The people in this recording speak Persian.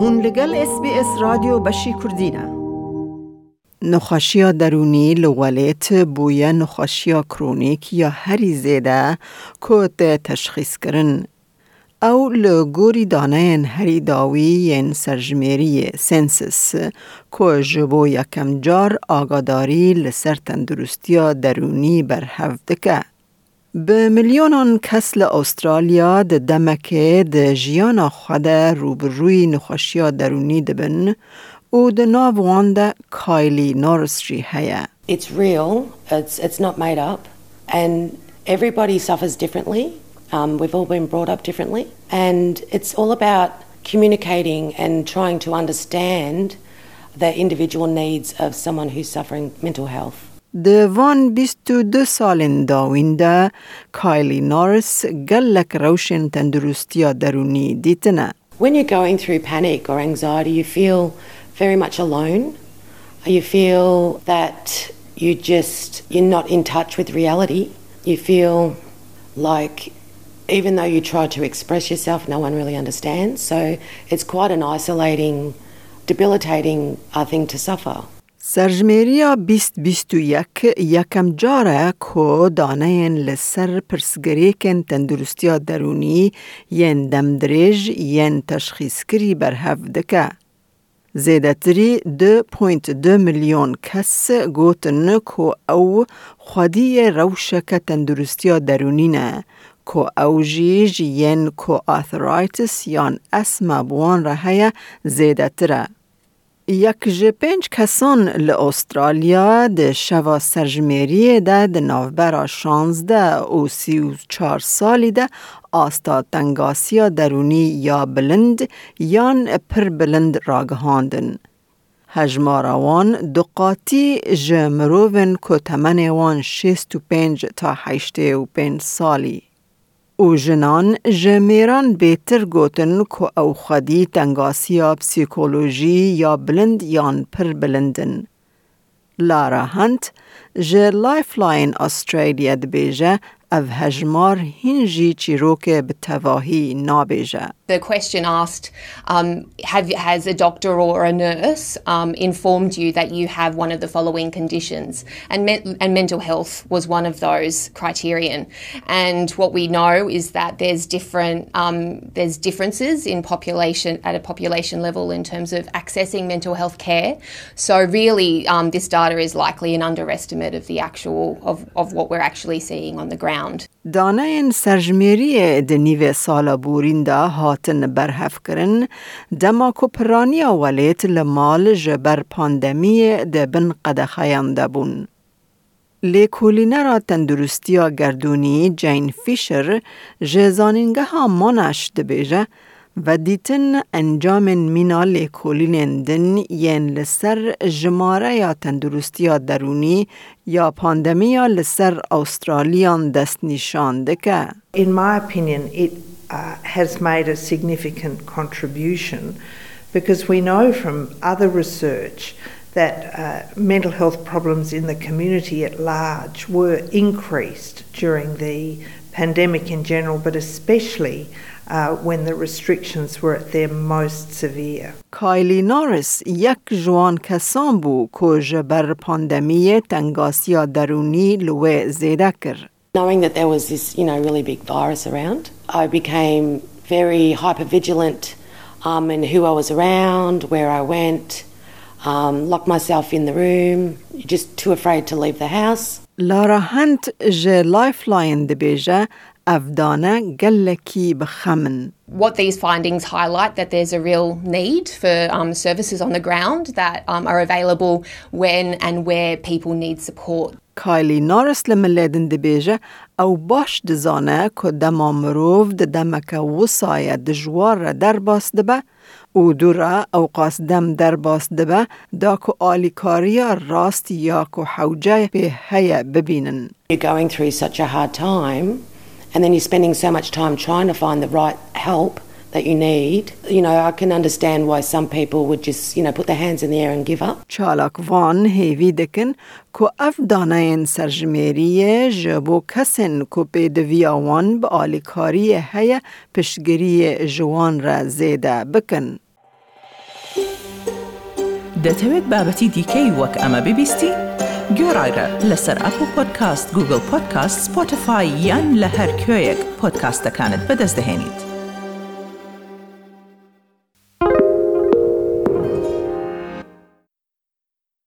هون لگل اس بی اس رادیو بشی کردینه نخاشیا درونی لولیت بویا نخاشیا کرونیک یا هری زیده که تشخیص کرن او لگوری دانه هری داوی ین سرجمیری سنسس. که جبو یکم جار آگاداری لسر تندرستیا درونی بر هفته به میلیونان کس ل استرالیا د دمکه د جیانا خود روبروی نخوشیا درونی دبن او د ناوان د کایلی نورس جی هیا It's real, it's, it's not made up, and everybody suffers differently. Um, we've all been brought up differently, and it's all about communicating and trying to understand the individual needs of someone who's suffering mental health. د وان 22 سالن داوینده کایلی نورس گلک روشن تندرستیا درونی دیتنه When you're going through panic or anxiety, you feel very much alone. You feel that you just you're not in touch with reality. You feel like even though you try to express yourself, no one really understands. So it's quite an isolating, debilitating uh, thing to suffer. سرجمیریا 2021 یکم جاره که دانه لسر پرسگریکن تندرستیا درونی ین دمدریج ین تشخیص کری بر هفدکه. زیدتری 2.2 میلیون کس گوتن که او خودی روشک تندرستیا درونی نه که او جیج ین که آثرایتس یان اسم بوان را هیا زیدتره. یک جه پنج کسان ل استرالیا د شوا سرجمیری ده د نوبرا شانزده او سی و چار سالی ده آستا تنگاسیا درونی یا بلند یان پر بلند راگهاندن. هجماروان دو قاطی جمروون که تمن وان پنج تا هشته و پنج سالی. او جنان جمیران بهتر گوتن که او خودی تنگاسیا پسیکولوژی یا بلند یان پر بلندن. لارا هنت جه لایف لاین استرالیا دبیجه The question asked, um, have, has a doctor or a nurse um, informed you that you have one of the following conditions? And, me- and mental health was one of those criterion. And what we know is that there's different um, there's differences in population at a population level in terms of accessing mental health care. So really, um, this data is likely an underestimate of the actual of, of what we're actually seeing on the ground. دانه سرجمیری د نیو سال بورین دا هاتن برهف کرن دما کو پرانی ولیت لمال جبر پاندمی د بن قد خیانده بون. لیکولینرا تندرستیا گردونی جین فیشر جزانینگه ها مانش دبیجه و دیتن انجام مینا لیکولین دن ین لسر جماره یا تندرستیا درونی یا پاندمیا لسر استرالیان دست نشان دکه. In my opinion, it uh, has made a significant contribution because we know from other research that uh, mental health problems in the community at large were increased during the pandemic in general, but especially uh, when the restrictions were at their most severe. کایلی نورس یک جوان کسان بو که جبر پاندمی تنگاسیا درونی لوه زیده کر. Knowing that there was this, you know, really big virus around, I became very hypervigilant um, in who I was around, where I went, um, locked myself in the room, just too afraid to leave the house. لارا هنت جه لایف لاین دبیجه افدانه گلکی بخمن. what these findings highlight that there's a real need for um, services on the ground that um, are available when and where people need support. کایلی نارس لملیدن دبیجه او باش دزانه که دما مروف د دمک وصای دجوار را در باس دبه او دورا او قاس دم در باس دبه دا که آلیکاریا راست یا که حوجه به هیا ببینن. You're going through such a hard time, and then you're spending so much time trying to find the right help that you need. You know, I can understand why some people would just, you know, put their hands in the air and give up. چالاک وان هیوی دکن که اف دانه سرجمیری جبو کسن که پیدویا وان به آلیکاری هیا پشگری جوان را زیده بکن. دەتەوێت بابەتی دیکەی وەک ئەمە ببیستی؟ گۆڕایرە لەسەر ئەپ و پۆدکاست گوگل پۆدکاست سپۆتفاای یان لە هەر کوێیەک پۆدکاستەکانت بەدەست دەێنیت.